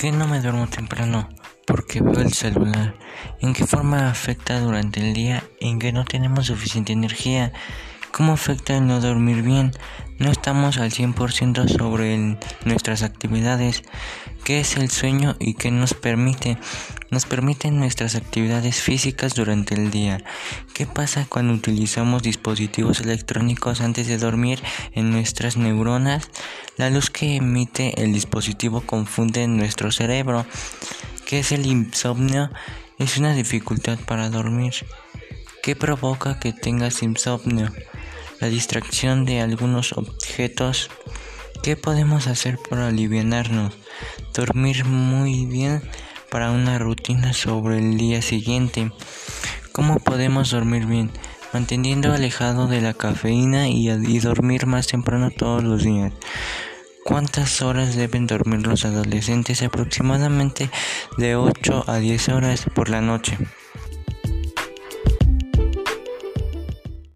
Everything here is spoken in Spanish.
qué no me duermo temprano? Porque veo el celular. ¿En qué forma afecta durante el día en que no tenemos suficiente energía? ¿Cómo afecta el no dormir bien? No estamos al 100% sobre nuestras actividades. ¿Qué es el sueño y qué nos permite? Nos permiten nuestras actividades físicas durante el día. ¿Qué pasa cuando utilizamos dispositivos electrónicos antes de dormir en nuestras neuronas? La luz que emite el dispositivo confunde nuestro cerebro. ¿Qué es el insomnio? Es una dificultad para dormir. ¿Qué provoca que tengas insomnio? la distracción de algunos objetos. ¿Qué podemos hacer para aliviarnos? Dormir muy bien para una rutina sobre el día siguiente. ¿Cómo podemos dormir bien? Manteniendo alejado de la cafeína y, y dormir más temprano todos los días. ¿Cuántas horas deben dormir los adolescentes? Aproximadamente de 8 a 10 horas por la noche.